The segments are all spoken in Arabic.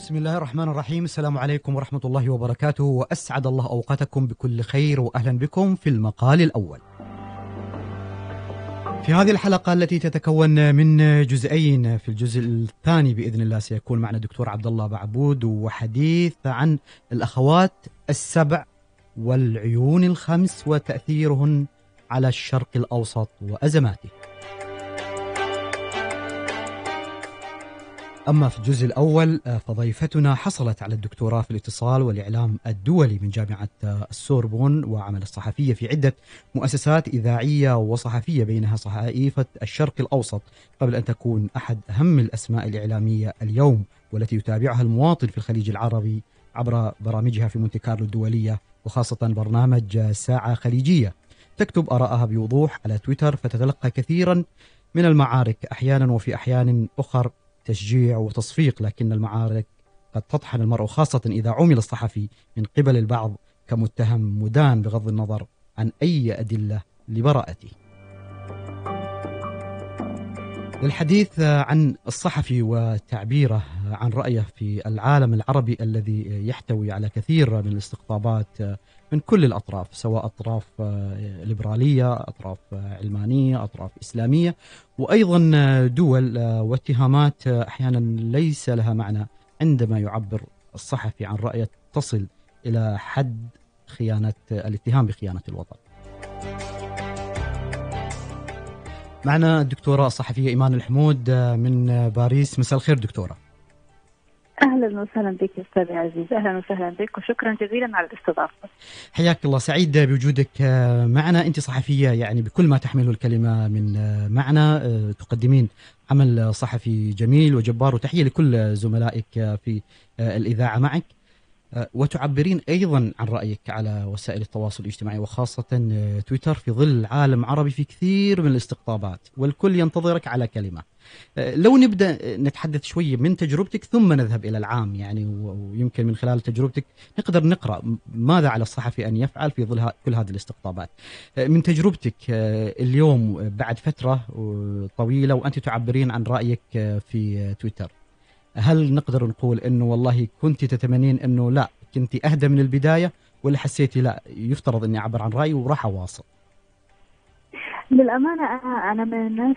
بسم الله الرحمن الرحيم. السلام عليكم ورحمة الله وبركاته. وأسعد الله أوقاتكم بكل خير وأهلا بكم في المقال الأول. في هذه الحلقة التي تتكون من جزئين في الجزء الثاني بإذن الله سيكون معنا دكتور عبد الله بعبود وحديث عن الأخوات السبع والعيون الخمس وتأثيرهن على الشرق الأوسط وأزماته. أما في الجزء الأول آه، فضيفتنا حصلت على الدكتوراه في الاتصال والإعلام الدولي من جامعة آه، السوربون وعمل الصحفية في عدة مؤسسات إذاعية وصحفية بينها صحائفة الشرق الأوسط. قبل أن تكون أحد أهم الأسماء الإعلامية اليوم والتي يتابعها المواطن في الخليج العربي عبر برامجها في مونتي كارلو الدولية وخاصة برنامج آه، ساعة خليجية. تكتب آراءها بوضوح على تويتر فتتلقى كثيرا من المعارك أحيانا وفي أحيان أخر. تشجيع وتصفيق لكن المعارك قد تطحن المرء خاصة إذا عمل الصحفي من قبل البعض كمتهم مدان بغض النظر عن أي أدلة لبراءته. للحديث عن الصحفي وتعبيره عن رأيه في العالم العربي الذي يحتوي على كثير من الاستقطابات من كل الأطراف سواء أطراف ليبرالية أطراف علمانية أطراف إسلامية وأيضا دول واتهامات أحيانا ليس لها معنى عندما يعبر الصحفي عن رأيه تصل إلى حد خيانة الاتهام بخيانة الوطن. معنا الدكتورة الصحفية إيمان الحمود من باريس. مساء الخير دكتورة. أهلا وسهلا بك أستاذ عزيز. أهلا وسهلا بك وشكرا جزيلا على الاستضافة. حياك الله. سعيد بوجودك معنا. أنت صحفية يعني بكل ما تحمله الكلمة من معنى. تقدمين عمل صحفي جميل وجبار وتحية لكل زملائك في الإذاعة معك. وتعبرين أيضا عن رأيك على وسائل التواصل الاجتماعي وخاصة تويتر في ظل عالم عربي في كثير من الاستقطابات والكل ينتظرك على كلمة. لو نبدأ نتحدث شوية من تجربتك ثم نذهب إلى العام يعني ويمكن من خلال تجربتك نقدر نقرأ ماذا على الصحفي أن يفعل في ظل كل هذه الاستقطابات. من تجربتك اليوم بعد فترة طويلة وأنت تعبرين عن رأيك في تويتر. هل نقدر نقول إنه والله كنت تتمنين إنه لا كنت أهدى من البداية ولا حسيتي لا يفترض إني أعبر عن رأيي وراح أواصل؟ للأمانة أنا أنا من الناس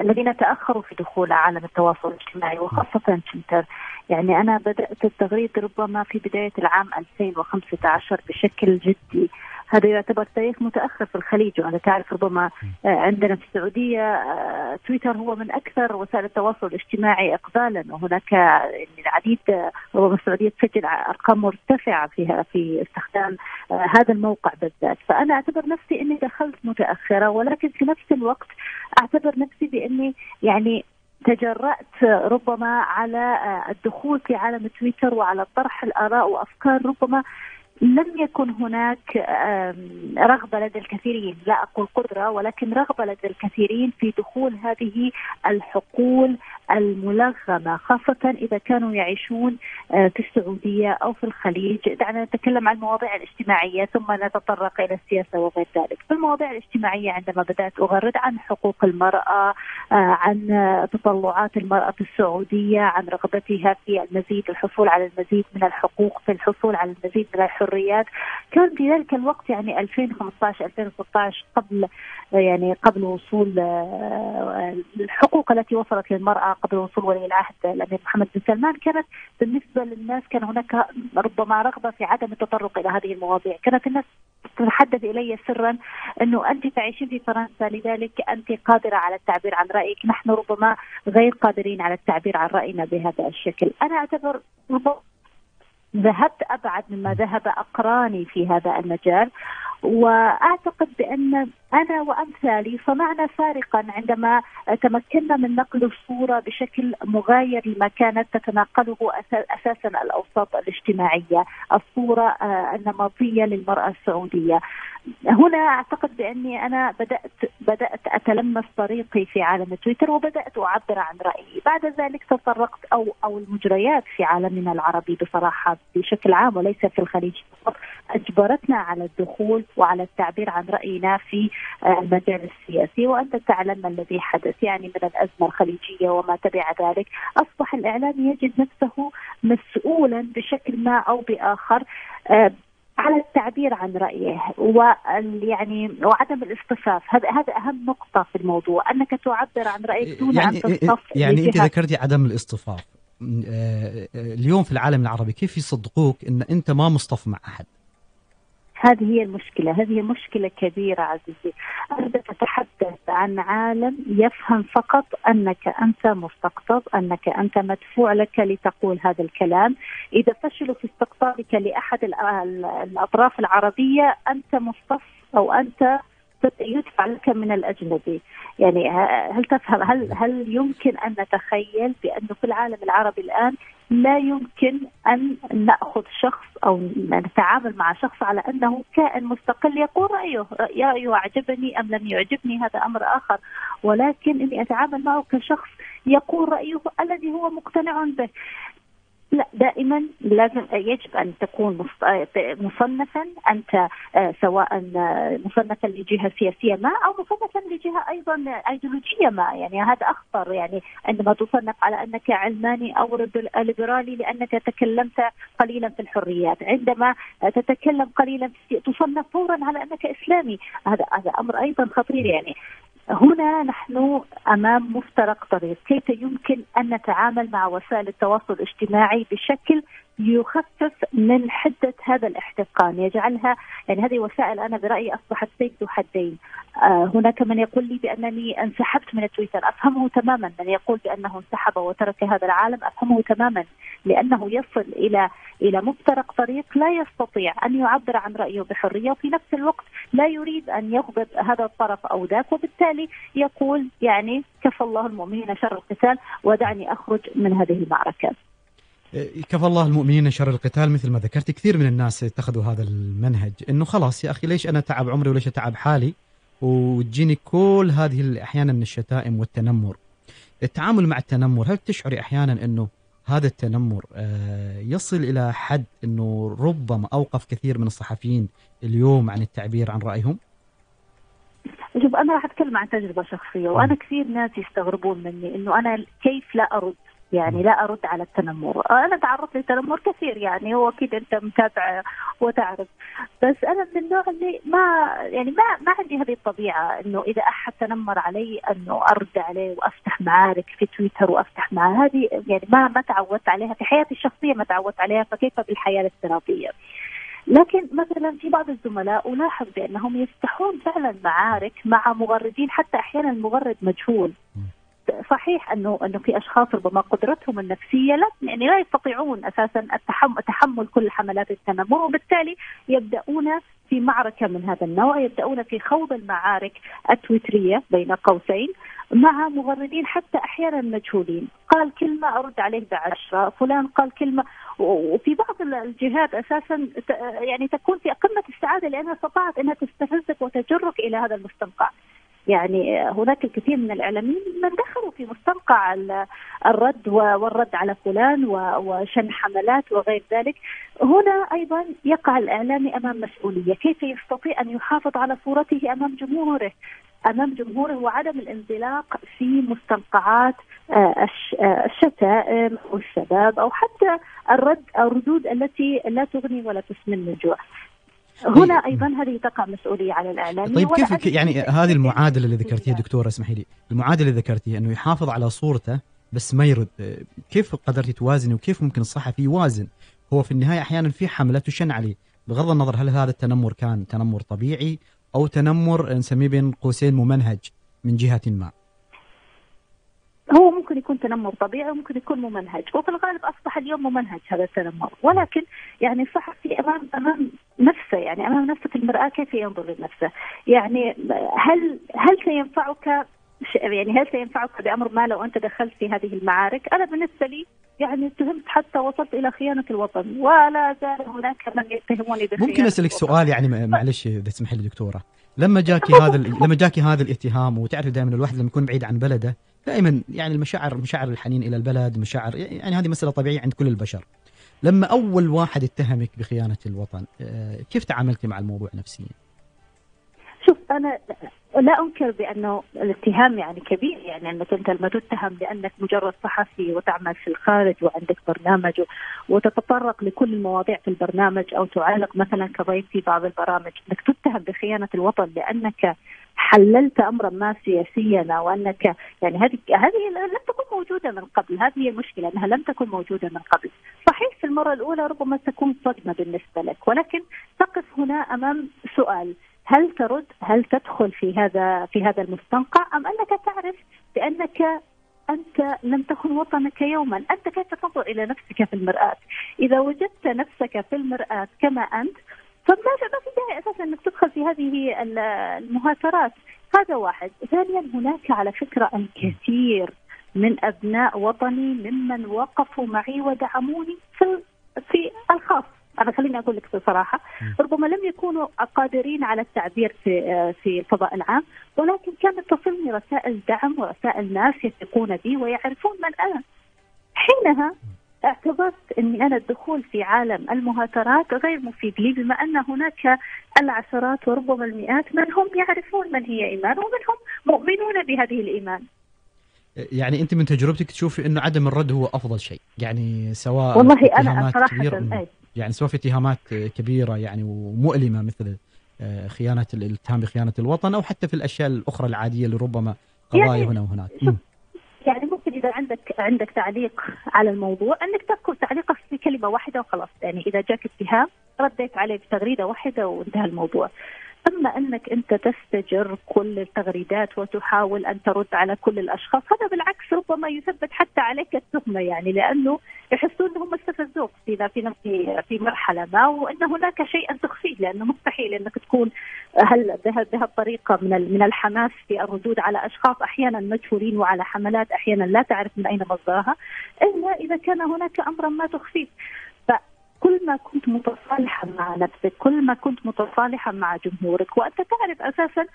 الذين تأخروا في دخول عالم التواصل الاجتماعي وخاصة تويتر يعني أنا بدأت التغريد ربما في بداية العام 2015 بشكل جدي. هذا يعتبر تاريخ متأخر في الخليج وأنا تعرف ربما عندنا في السعودية تويتر هو من أكثر وسائل التواصل الاجتماعي اقبالا وهناك العديد ربما السعودية تسجل أرقام مرتفعة فيها في استخدام هذا الموقع بالذات. فأنا أعتبر نفسي إني دخلت متأخرة ولكن في نفس الوقت أعتبر نفسي بإني يعني تجرأت ربما على الدخول في عالم تويتر وعلى طرح الآراء وأفكار ربما لم يكن هناك رغبة لدى الكثيرين، لا أقول قدرة ولكن رغبة لدى الكثيرين في دخول هذه الحقول الملغمة خاصة إذا كانوا يعيشون في السعودية أو في الخليج، دعنا نتكلم عن المواضيع الاجتماعية ثم نتطرق إلى السياسة وغير ذلك. في المواضيع الاجتماعية عندما بدأت أغرد عن حقوق المرأة، عن تطلعات المرأة السعودية، عن رغبتها في المزيد الحصول على المزيد من الحقوق، في الحصول على المزيد من الحريات كان في ذلك الوقت يعني 2015 2016 قبل يعني قبل وصول الحقوق التي وصلت للمرأة قبل وصول ولي العهد الأمير محمد بن سلمان كانت بالنسبة للناس كان هناك ربما رغبة في عدم التطرق إلى هذه المواضيع، كانت الناس تتحدث إلي سرا أنه أنت تعيشين في فرنسا لذلك أنت قادرة على التعبير عن رأيك، نحن ربما غير قادرين على التعبير عن رأينا بهذا الشكل، أنا أعتبر ذهبت أبعد مما ذهب أقراني في هذا المجال. وأعتقد بأن أنا وأمثالي صنعنا فارقا عندما تمكنا من نقل الصورة بشكل مغاير لما كانت تتناقله أساسا الأوساط الاجتماعية، الصورة النمطية للمرأة السعودية. هنا أعتقد بأني أنا بدات بدأت أتلمس طريقي في عالم تويتر وبدأت أعبر عن رأيي، بعد ذلك تطرقت أو أو المجريات في عالمنا العربي بصراحة بشكل عام وليس في الخليج فقط أجبرتنا على الدخول وعلى التعبير عن رأينا في المجال السياسي وانت تعلم ما الذي حدث يعني من الأزمة الخليجية وما تبع ذلك. أصبح الإعلام يجد نفسه مسؤولا بشكل ما أو بآخر آه، على التعبير عن رأيه ويعني وعدم الاصطفاف. هذا هذا أهم نقطة في الموضوع أنك تعبر عن رأيك دون يعني أن تصطف يعني أنت ذكرتي عدم الاصطفاف. اليوم في العالم العربي كيف يصدقوك إن أنت ما مصطف مع أحد؟ هذه هي المشكلة هذه مشكلة كبيرة عزيزي. أنت تتحدث عن عالم يفهم فقط أنك أنت مستقطب أنك أنت مدفوع لك لتقول هذا الكلام. إذا فشلوا في استقطابك لأحد الأطراف العربية أنت مصطف أو أنت يدفع لك من الأجنبي، يعني هل تفهم هل هل يمكن أن نتخيل بانه في العالم العربي الآن لا يمكن أن نأخذ شخص أو نتعامل مع شخص على أنه كائن مستقل يقول رأيه، رايه أعجبني أم لم يعجبني هذا أمر آخر، ولكن إني أتعامل معه كشخص يقول رأيه الذي هو مقتنع به. لا دائما لازم يجب أن تكون مصنفا أنت آه، سواء آه، مصنفا لجهة سياسية ما أو مصنفا لجهة أيضا ايديولوجيه ما. يعني هذا أخطر. يعني عندما تصنف على أنك علماني أو ليبرالي لأنك تكلمت قليلا في الحريات. عندما تتكلم قليلا تصنف فورا على أنك إسلامي. هذا هذا أمر أيضا خطير. يعني هنا نحن أمام مفترق طريق، كيف يمكن أن نتعامل مع وسائل التواصل الاجتماعي بشكل يخفف من حدة هذا الاحتقان، يجعلها يعني هذه وسائل أنا برأيي أصبحت سيف ذو حدين. آه هناك من يقول لي بأنني انسحبت من تويتر، أفهمه تماما، من يقول بأنه انسحب وترك هذا العالم أفهمه تماما، لأنه يصل إلى إلى مفترق طريق لا يستطيع أن يعبر عن رأيه بحرية. وفي نفس الوقت لا يريد أن يغضب هذا الطرف أو ذاك وبالتالي يقول يعني كفى الله المؤمنين شر القتال ودعني أخرج من هذه المعركة. كفى الله المؤمنين شر القتال مثل ما ذكرت كثير من الناس اتخذوا هذا المنهج إنه خلاص يا أخي ليش أنا تعب عمري وليش أتعب حالي وتجيني كل هذه أحيانا من الشتائم والتنمر. التعامل مع التنمر هل تشعري أحيانا إنه هذا التنمر آه، يصل إلى حد إنه ربما أوقف كثير من الصحفيين اليوم عن التعبير عن رأيهم؟ أنا راح أتكلم عن تجربة شخصية وأنا كثير ناس يستغربون مني إنه أنا كيف لا أرد؟ يعني لا أرد على التنمر، أنا تعرضت للتنمر كثير يعني هو أكيد أنت متابع وتعرف، بس أنا من النوع اللي ما يعني ما ما عندي هذه الطبيعة إنه إذا أحد تنمر علي إنه أرد عليه وأفتح معارك في تويتر وأفتح معاه. هذه يعني ما ما تعودت عليها في حياتي الشخصية ما تعودت عليها فكيف بالحياة الافتراضية. لكن مثلا في بعض الزملاء ألاحظ بأنهم يفتحون فعلا معارك مع مغردين حتى أحيانا المغرد مجهول. صحيح انه أنه في أشخاص ربما قدرتهم النفسية لا يعني لا يستطيعون أساسا التحمل تحمل كل حملات التنمر وبالتالي يبدأون في معركة من هذا النوع يبدأون في خوض المعارك التويترية بين قوسين مع مغردين حتى أحيانا مجهولين، قال كلمة أرد عليه بعشرة، فلان قال كلمة وفي بعض الجهات أساسا يعني تكون في قمة السعاده لأنها استطاعت أنها تستفزك وتجرك إلى هذا المستنقع. يعني هناك الكثير من الإعلاميين من دخلوا في مستنقع الرد والرد على فلان وشن حملات وغير ذلك. هنا أيضا يقع الإعلامي أمام مسؤولية. كيف يستطيع أن يحافظ على صورته أمام جمهوره؟ أمام جمهوره وعدم الانزلاق في مستنقعات آه، آه، الشتائم أو الشباب أو حتى الرد الردود التي لا تغني ولا تسمن من جوع. هنا طيب. أيضا هذه تقع مسؤولية على الإعلامي طيب كيف يعني هذه المعادلة اللي ذكرتيها دكتورة اسمحي لي المعادلة اللي ذكرتيها إنه يحافظ على صورته بس ما يرد. كيف قدرتي توازني وكيف ممكن الصحفي يوازن؟ هو في النهاية أحيانا في حملة تشن عليه. بغض النظر هل هذا التنمر كان تنمر طبيعي أو تنمر نسميه بين قوسين ممنهج من جهة ما. هو ممكن يكون تنمر طبيعي وممكن يكون ممنهج وفي الغالب أصبح اليوم ممنهج هذا التنمر. ولكن يعني الصحفي امام أمام نفسه يعني أمام نفسة في المرأة كيف ينظر لنفسه؟ يعني هل هل سينفعك يعني هل سينفعك بأمر ما لو أنت دخلت في هذه المعارك؟ أنا بالنسبة لي يعني اتهمت حتى وصلت إلى خيانة الوطن ولا زال هناك من يتهموني بخيانة ممكن أسألك سؤال يعني معلش إذا تسمح لي دكتورة. لما جاكي هذا لما جاكي هذا الاتهام وتعرف دائما الواحد لما يكون بعيد عن بلده دائما يعني المشاعر مشاعر الحنين إلى البلد مشاعر يعني هذه مسألة طبيعية عند كل البشر. لما أول واحد اتهمك بخيانة الوطن آه، كيف تعاملتي مع الموضوع نفسيا؟ شوف أنا لا أنكر بأنه الاتهام يعني كبير يعني أنك أنت لما تتهم لانك مجرد صحفي وتعمل في الخارج وعندك برنامج وتتطرق لكل المواضيع في البرنامج أو تعالق مثلا كضيف في بعض البرامج أنك تتهم بخيانة الوطن لأنك حللت امرا ما سياسيا وأنك يعني هذه هذه لم تكن موجودة من قبل، هذه هي المشكلة أنها لم تكن موجودة من قبل، صحيح في المرة الأولى ربما تكون صدمة بالنسبة لك، ولكن تقف هنا أمام سؤال، هل ترد؟ هل تدخل في هذا في هذا المستنقع أم أنك تعرف بأنك أنت لم تكن وطنك يوما، أنت كيف تنظر إلى نفسك في المرآة؟ إذا وجدت نفسك في المرآة كما أنت فما ما في داعي أساسا إنك تدخل في هذه المهاترات هذا واحد ثانيا هناك على فكرة الكثير من أبناء وطني ممن وقفوا معي ودعموني في في الخاص أنا خليني أقول لك بصراحة ربما لم يكونوا قادرين على التعبير في في الفضاء العام ولكن كانت تصلني رسائل دعم ورسائل ناس يثقون بي ويعرفون من أنا. حينها اعتبرت إني أنا الدخول في عالم المهاترات غير مفيد لي بما أن هناك العشرات وربما المئات من هم يعرفون من هي إيمان ومن هم مؤمنون بهذه الإيمان. يعني أنت من تجربتك تشوفي إنه عدم الرد هو أفضل شيء، يعني سواء والله أنا صراحة يعني سواء في اتهامات كبيرة يعني ومؤلمة مثل آه، خيانة الاتهام بخيانة الوطن أو حتى في الأشياء الأخرى العادية اللي ربما قضايا يعني هنا وهناك. يعني ممكن إذا عندك عندك تعليق على الموضوع إنك تذكر تعليقك في كلمة واحدة وخلاص. يعني إذا جاك اتهام رديت عليه بتغريدة واحدة وانتهى الموضوع. أما أنك أنت تستجر كل التغريدات وتحاول أن ترد على كل الأشخاص هذا بالعكس ربما يثبت حتى عليك التهمة يعني لأنه يحسون أنهم استفزوك في في في مرحلة ما وأن هناك شيئا تخفيه لأنه مستحيل أنك تكون هل بهالطريقه من من الحماس في الردود على أشخاص أحيانا مجهولين وعلى حملات أحيانا لا تعرف من أين مصدرها إلا إذا كان هناك أمرا ما تخفيه. كل ما كنت متصالحا مع نفسك كل ما كنت متصالحا مع جمهورك وأنت تعرف أساسا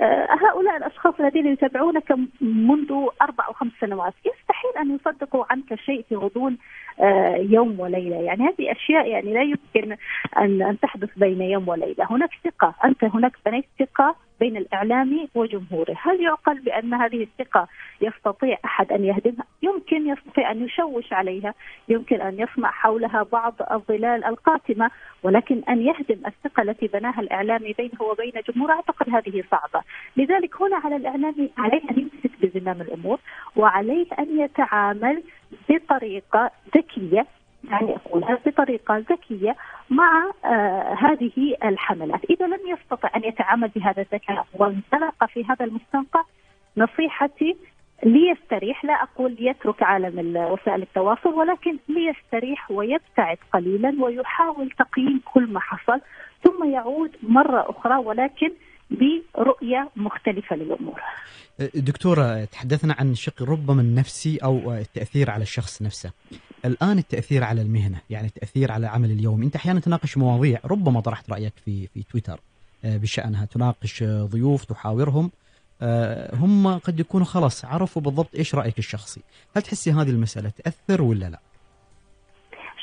آه، هؤلاء الأشخاص الذين يتابعونك منذ أربع أو خمس سنوات يستحيل أن يصدقوا عنك شيء في غضون آه، يوم وليلة، يعني هذه أشياء يعني لا يمكن أن تحدث بين يوم وليلة، هناك ثقة، أنت هناك بنيت ثقة بين الإعلامي وجمهوره، هل يعقل بأن هذه الثقة يستطيع أحد أن يهدمها؟ يمكن يستطيع أن يشوش عليها، يمكن أن يصنع حولها بعض الظلال القاتمة، ولكن أن يهدم الثقة التي بناها الإعلامي بينه وبين جمهوره أعتقد هذه صعبة، لذلك هنا على الإعلامي عليه أن يمسك بزمام الأمور وعليه أن يتعامل بطريقة ذكية يعني اقولها بطريقة ذكية مع آه هذه الحملات، إذا لم يستطع أن يتعامل بهذا الذكاء وانزلق في هذا المستنقع نصيحتي ليستريح لا أقول ليترك عالم وسائل التواصل ولكن ليستريح ويبتعد قليلا ويحاول تقييم كل ما حصل ثم يعود مرة أخرى ولكن برؤية مختلفة للأمور. دكتورة تحدثنا عن الشق ربما النفسي أو التأثير على الشخص نفسه. الآن التأثير على المهنة يعني التأثير على العمل اليومي، أنت أحيانا تناقش مواضيع ربما طرحت رأيك في في تويتر آه، بشأنها تناقش ضيوف تحاورهم آه، هم قد يكونوا خلاص عرفوا بالضبط إيش رأيك الشخصي، هل تحسي هذه المسألة تأثر ولا لا؟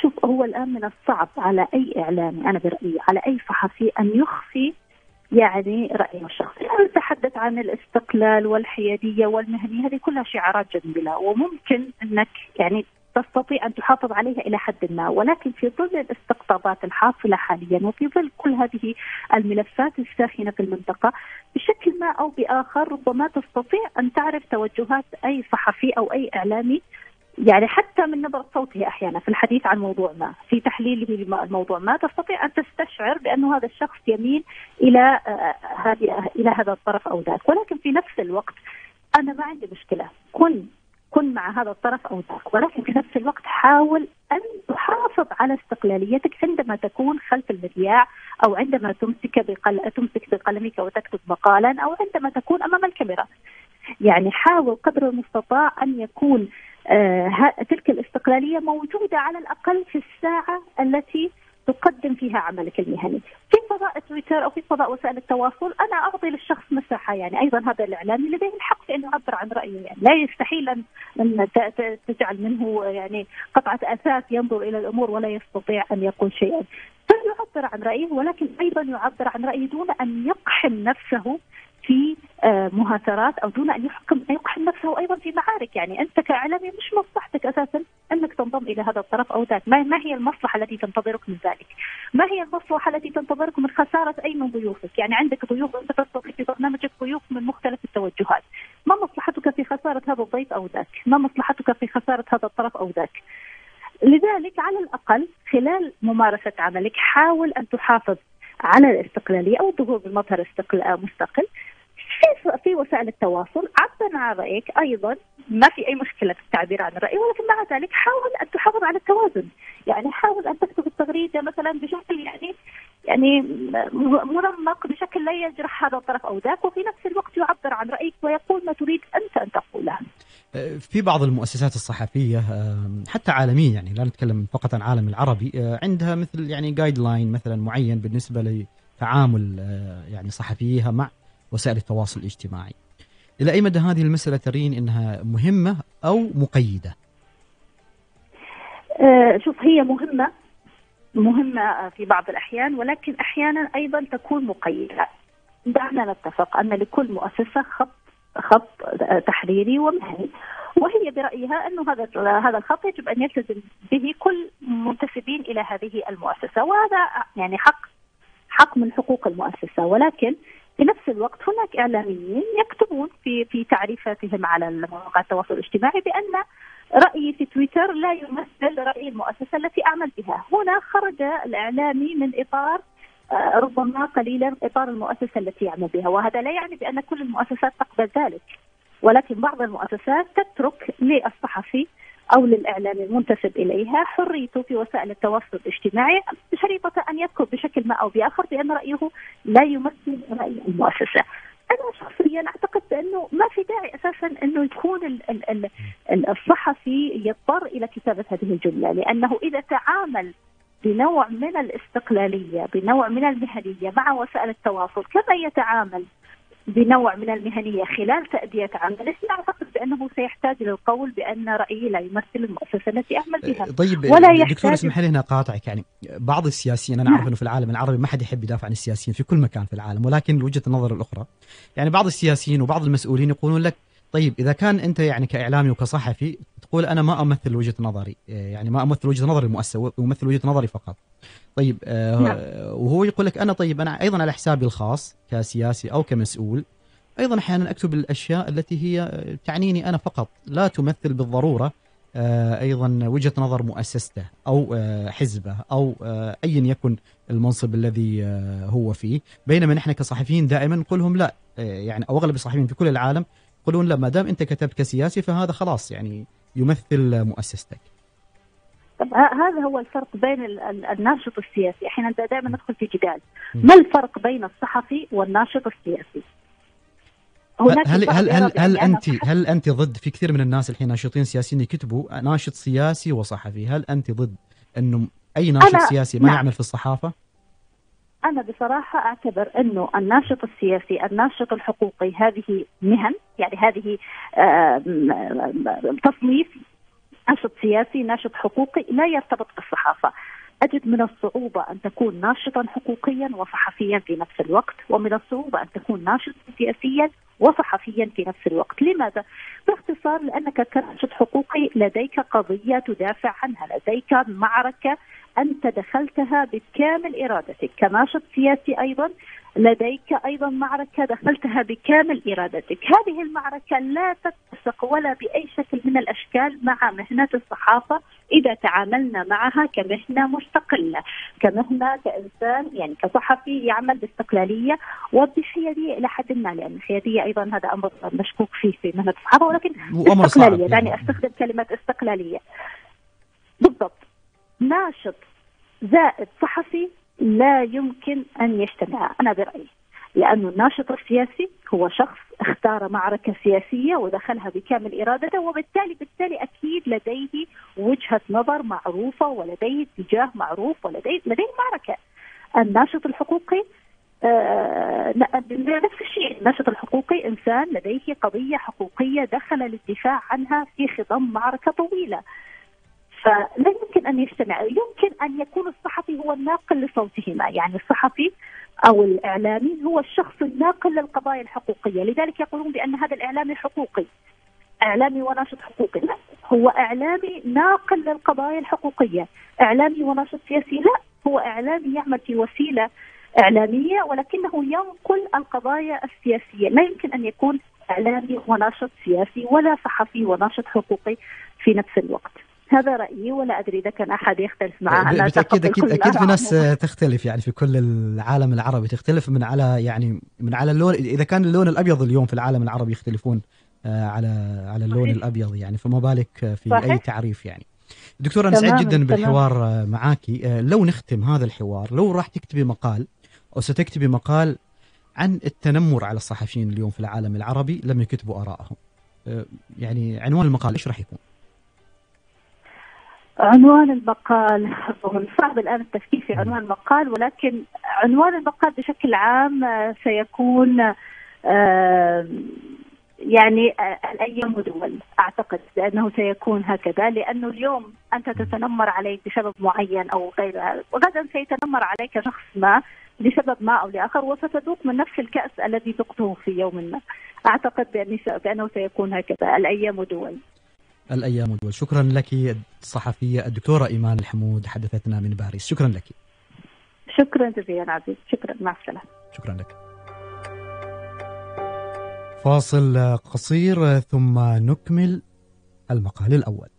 شوف هو الآن من الصعب على أي إعلامي أنا برأيي على أي صحفي أن يخفي يعني رأيه الشخصي. نتحدث عن الاستقلال والحيادية والمهنية هذه كلها شعارات جميلة وممكن أنك يعني تستطيع أن تحافظ عليها إلى حد ما. ولكن في ظل الاستقطابات الحاصلة حاليا وفي ظل كل هذه الملفات الساخنة في المنطقة بشكل ما أو بآخر ربما تستطيع أن تعرف توجهات أي صحفي أو أي إعلامي يعني حتى من نبرة صوته أحيانا في الحديث عن موضوع ما، في تحليله لموضوع ما تستطيع أن تستشعر بانه هذا الشخص يميل إلى آه، هذه إلى هذا الطرف أو ذاك، ولكن في نفس الوقت أنا ما عندي مشكلة، كن كن مع هذا الطرف أو ذاك، ولكن في نفس الوقت حاول أن تحافظ على استقلاليتك عندما تكون خلف المذياع أو عندما تمسك بقل... تمسك بقلمك وتكتب مقالا أو عندما تكون أمام الكاميرا. يعني حاول قدر المستطاع أن يكون آه تلك الاستقلالية موجودة على الأقل في الساعة التي تقدم فيها عملك المهني. في فضاء تويتر أو في فضاء وسائل التواصل أنا اعطي للشخص مساحة. يعني أيضا هذا الإعلامي لديه الحق في أنه يعبر عن رأيه. يعني لا يستحيل ان تجعل منه يعني قطعة أثاث ينظر إلى الأمور ولا يستطيع أن يقول شيئا. يعبر عن رأيه ولكن أيضا يعبر عن رأيه دون أن يقحم نفسه في آه، مهاترات أو دون أن يحكم يقحم نفسه أيضا في معارك، يعني أنت كاعلامي مش مصلحتك أساسا أنك تنضم إلى هذا الطرف أو ذاك، ما, ما هي المصلحة التي تنتظرك من ذلك؟ ما هي المصلحة التي تنتظرك من خسارة أي من ضيوفك؟ يعني عندك ضيوف انت تستضيف في برنامجك ضيوف من مختلف التوجهات، ما مصلحتك في خسارة هذا الضيف أو ذاك؟ ما مصلحتك في خسارة هذا الطرف أو ذاك؟ لذلك على الأقل خلال ممارسة عملك حاول أن تحافظ على الاستقلالية أو الظهور بمظهر مستقل. في في وسائل التواصل. عبر عن رأيك أيضا. ما في أي مشكلة في التعبير عن الراي ولكن مع ذلك حاول أن تحافظ على التوازن. يعني حاول أن تكتب التغريدة مثلا بشكل يعني يعني منمق بشكل لا يجرح هذا الطرف أو ذاك وفي نفس الوقت يعبر عن رأيك ويقول ما تريد أنت أن تقوله. في بعض المؤسسات الصحفية حتى عالميا يعني لا نتكلم فقط عن العالم العربي عندها مثل يعني جايد لاين مثلا معين بالنسبة لتعامل يعني صحفيها مع وسائل التواصل الاجتماعي. إلى أي مدى هذه المسألة ترين أنها مهمة أو مقيدة؟ أه شوف هي مهمة مهمة في بعض الأحيان ولكن أحيانا أيضا تكون مقيدة. دعنا نتفق أن لكل مؤسسة خط خط تحريري ومهني. وهي برأيها أنه هذا هذا الخط يجب أن يلتزم به كل منتسبين إلى هذه المؤسسة وهذا يعني حق حق من حقوق المؤسسة. ولكن في نفس الوقت هناك إعلاميين يكتبون في في تعريفاتهم على مواقع التواصل الاجتماعي بأن رأيي في تويتر لا يمثل رأي المؤسسة التي أعمل بها، هنا خرج الإعلامي من إطار ربما قليلا إطار المؤسسة التي يعمل بها، وهذا لا يعني بأن كل المؤسسات تقبل ذلك، ولكن بعض المؤسسات تترك للصحفي أو للإعلام المنتسب إليها حريته في وسائل التواصل الاجتماعي شريطة أن يذكر بشكل ما أو بآخر بأن رأيه لا يمثل رأي المؤسسة. أنا شخصيا أعتقد بأنه ما في داعي أساسا أنه يكون ال ال ال الصحفي يضطر إلى كتابة هذه الجملة لأنه إذا تعامل بنوع من الاستقلالية، بنوع من المهنية مع وسائل التواصل كما يتعامل بنوع من المهنية خلال تأدية عمله أعتقد بأنه سيحتاج للقول بأن رأيي لا يمثل المؤسسة التي أعمل بها. طيب ولا يحتاج دكتور اسمح لي هنا قاطعك يعني بعض السياسيين أنا أعرف نعم. إنه في العالم العربي ما حد يحب يدافع عن السياسيين في كل مكان في العالم ولكن وجهة النظر الأخرى يعني بعض السياسيين وبعض المسؤولين يقولون لك طيب إذا كان أنت يعني كإعلامي وكصحفي تقول أنا ما أمثل وجهة نظري. يعني ما أمثل وجهة نظر المؤسسة أمثل وجهة نظري فقط. طيب آه نعم. وهو يقول لك أنا طيب أنا أيضا على حسابي الخاص كسياسي أو كمسؤول أيضا أحيانا أكتب الأشياء التي هي تعنيني أنا فقط. لا تمثل بالضرورة آه، أيضا وجهة نظر مؤسسته أو آه، حزبه أو آه، ايا يكن المنصب الذي هو فيه. بينما نحن كصحفيين دائما نقول لهم لا يعني أو أغلب الصحفيين في كل العالم يقولون لا ما دام أنت كتبت كسياسي فهذا خلاص يعني يمثل مؤسستك. طب هذا هو الفرق بين الناشط السياسي. أحيانا دائما ندخل في جدال. ما الفرق بين الصحفي والناشط السياسي؟ هل هل هل, هل انت هل أنت ضد في كثير من الناس الحين ناشطين سياسيين يكتبوا ناشط سياسي وصحفي. هل أنت ضد أنه أي ناشط سياسي ما نعم. يعمل في الصحافة؟ أنا بصراحة أعتبر أنه الناشط السياسي الناشط الحقوقي هذه مهن يعني هذه تصنيف ناشط سياسي ناشط حقوقي لا يرتبط بالصحافة أجد من الصعوبة أن تكون ناشطا حقوقيا وصحفيا في نفس الوقت ومن الصعوبة أن تكون ناشطا سياسيا وصحفيا في نفس الوقت لماذا؟ باختصار لأنك كناشط حقوقي لديك قضية تدافع عنها لديك معركة أنت دخلتها بكامل إرادتك كناشط سياسي أيضا لديك أيضا معركة دخلتها بكامل إرادتك، هذه المعركة لا تتسق ولا بأي شكل من الأشكال مع مهنة الصحافة إذا تعاملنا معها كمهنة مستقلة، كمهنة كإنسان يعني كصحفي يعمل باستقلالية وبحيادية إلى حد ما لأن الحياديه أيضا هذا أمر مشكوك فيه في مهنة الصحافة ولكن استقلالية دعني يعني أستخدم كلمه استقلالية. بالضبط. ناشط زائد صحفي لا يمكن أن يجتمع. أنا برأيي لأن الناشط السياسي هو شخص اختار معركة سياسية ودخلها بكامل إرادته وبالتالي بالتالي أكيد لديه وجهة نظر معروفة ولديه اتجاه معروف ولديه لديه معركة. الناشط الحقوقي آه نفس الشيء. الناشط الحقوقي إنسان لديه قضية حقوقية دخل للدفاع عنها في خضم معركة طويلة. فلا يمكن أن يجتمع. يمكن أن يكون الصحفي هو الناقل لصوتهما يعني الصحفي أو الإعلامي هو الشخص الناقل للقضايا الحقوقية. لذلك يقولون بأن هذا الإعلامي حقوقي إعلامي وناشط حقوقي. لا هو إعلامي ناقل للقضايا الحقوقية. إعلامي وناشط سياسي؟ لا هو إعلامي يعمل في وسيلة إعلامية ولكنه ينقل القضايا السياسية. لا يمكن أن يكون إعلامي وناشط سياسي ولا صحفي وناشط حقوقي في نفس الوقت. هذا رأيي ولا أدري إذا كان أحد يختلف معه. بالتاكيد أكيد أكيد في ناس تختلف يعني في كل العالم العربي تختلف من على يعني من على اللون. إذا كان اللون الأبيض اليوم في العالم العربي يختلفون آه، على على اللون صحيح. الأبيض يعني فما بالك في صحيح. اي تعريف يعني. دكتور أنا سعيد جدا بالحوار آه، لو نختم هذا الحوار لو راح تكتبي مقال أو ستكتبي مقال عن التنمر على الصحفيين اليوم في العالم العربي لم يكتبوا ارائهم آه، يعني عنوان المقال إيش راح يكون؟ عنوان المقال صعب الآن التفكير في عنوان المقال ولكن عنوان المقال بشكل عام سيكون يعني الأيام دول أعتقد بأنه سيكون هكذا لأنه اليوم أنت تتنمر عليك بسبب معين أو غيرها وغدا سيتنمر عليك شخص ما لسبب ما أو لآخر وستذوق من نفس الكأس الذي ذقته في يوم ما. أعتقد بأنه سيكون هكذا الأيام دول الأيام دول شكرا لك الصحفية الدكتورة إيمان الحمود حدثتنا من باريس. شكرا لك. شكرا جزيلا عزيز. شكرا. مع السلامة. شكرا لك. فاصل قصير ثم نكمل المقال الأول.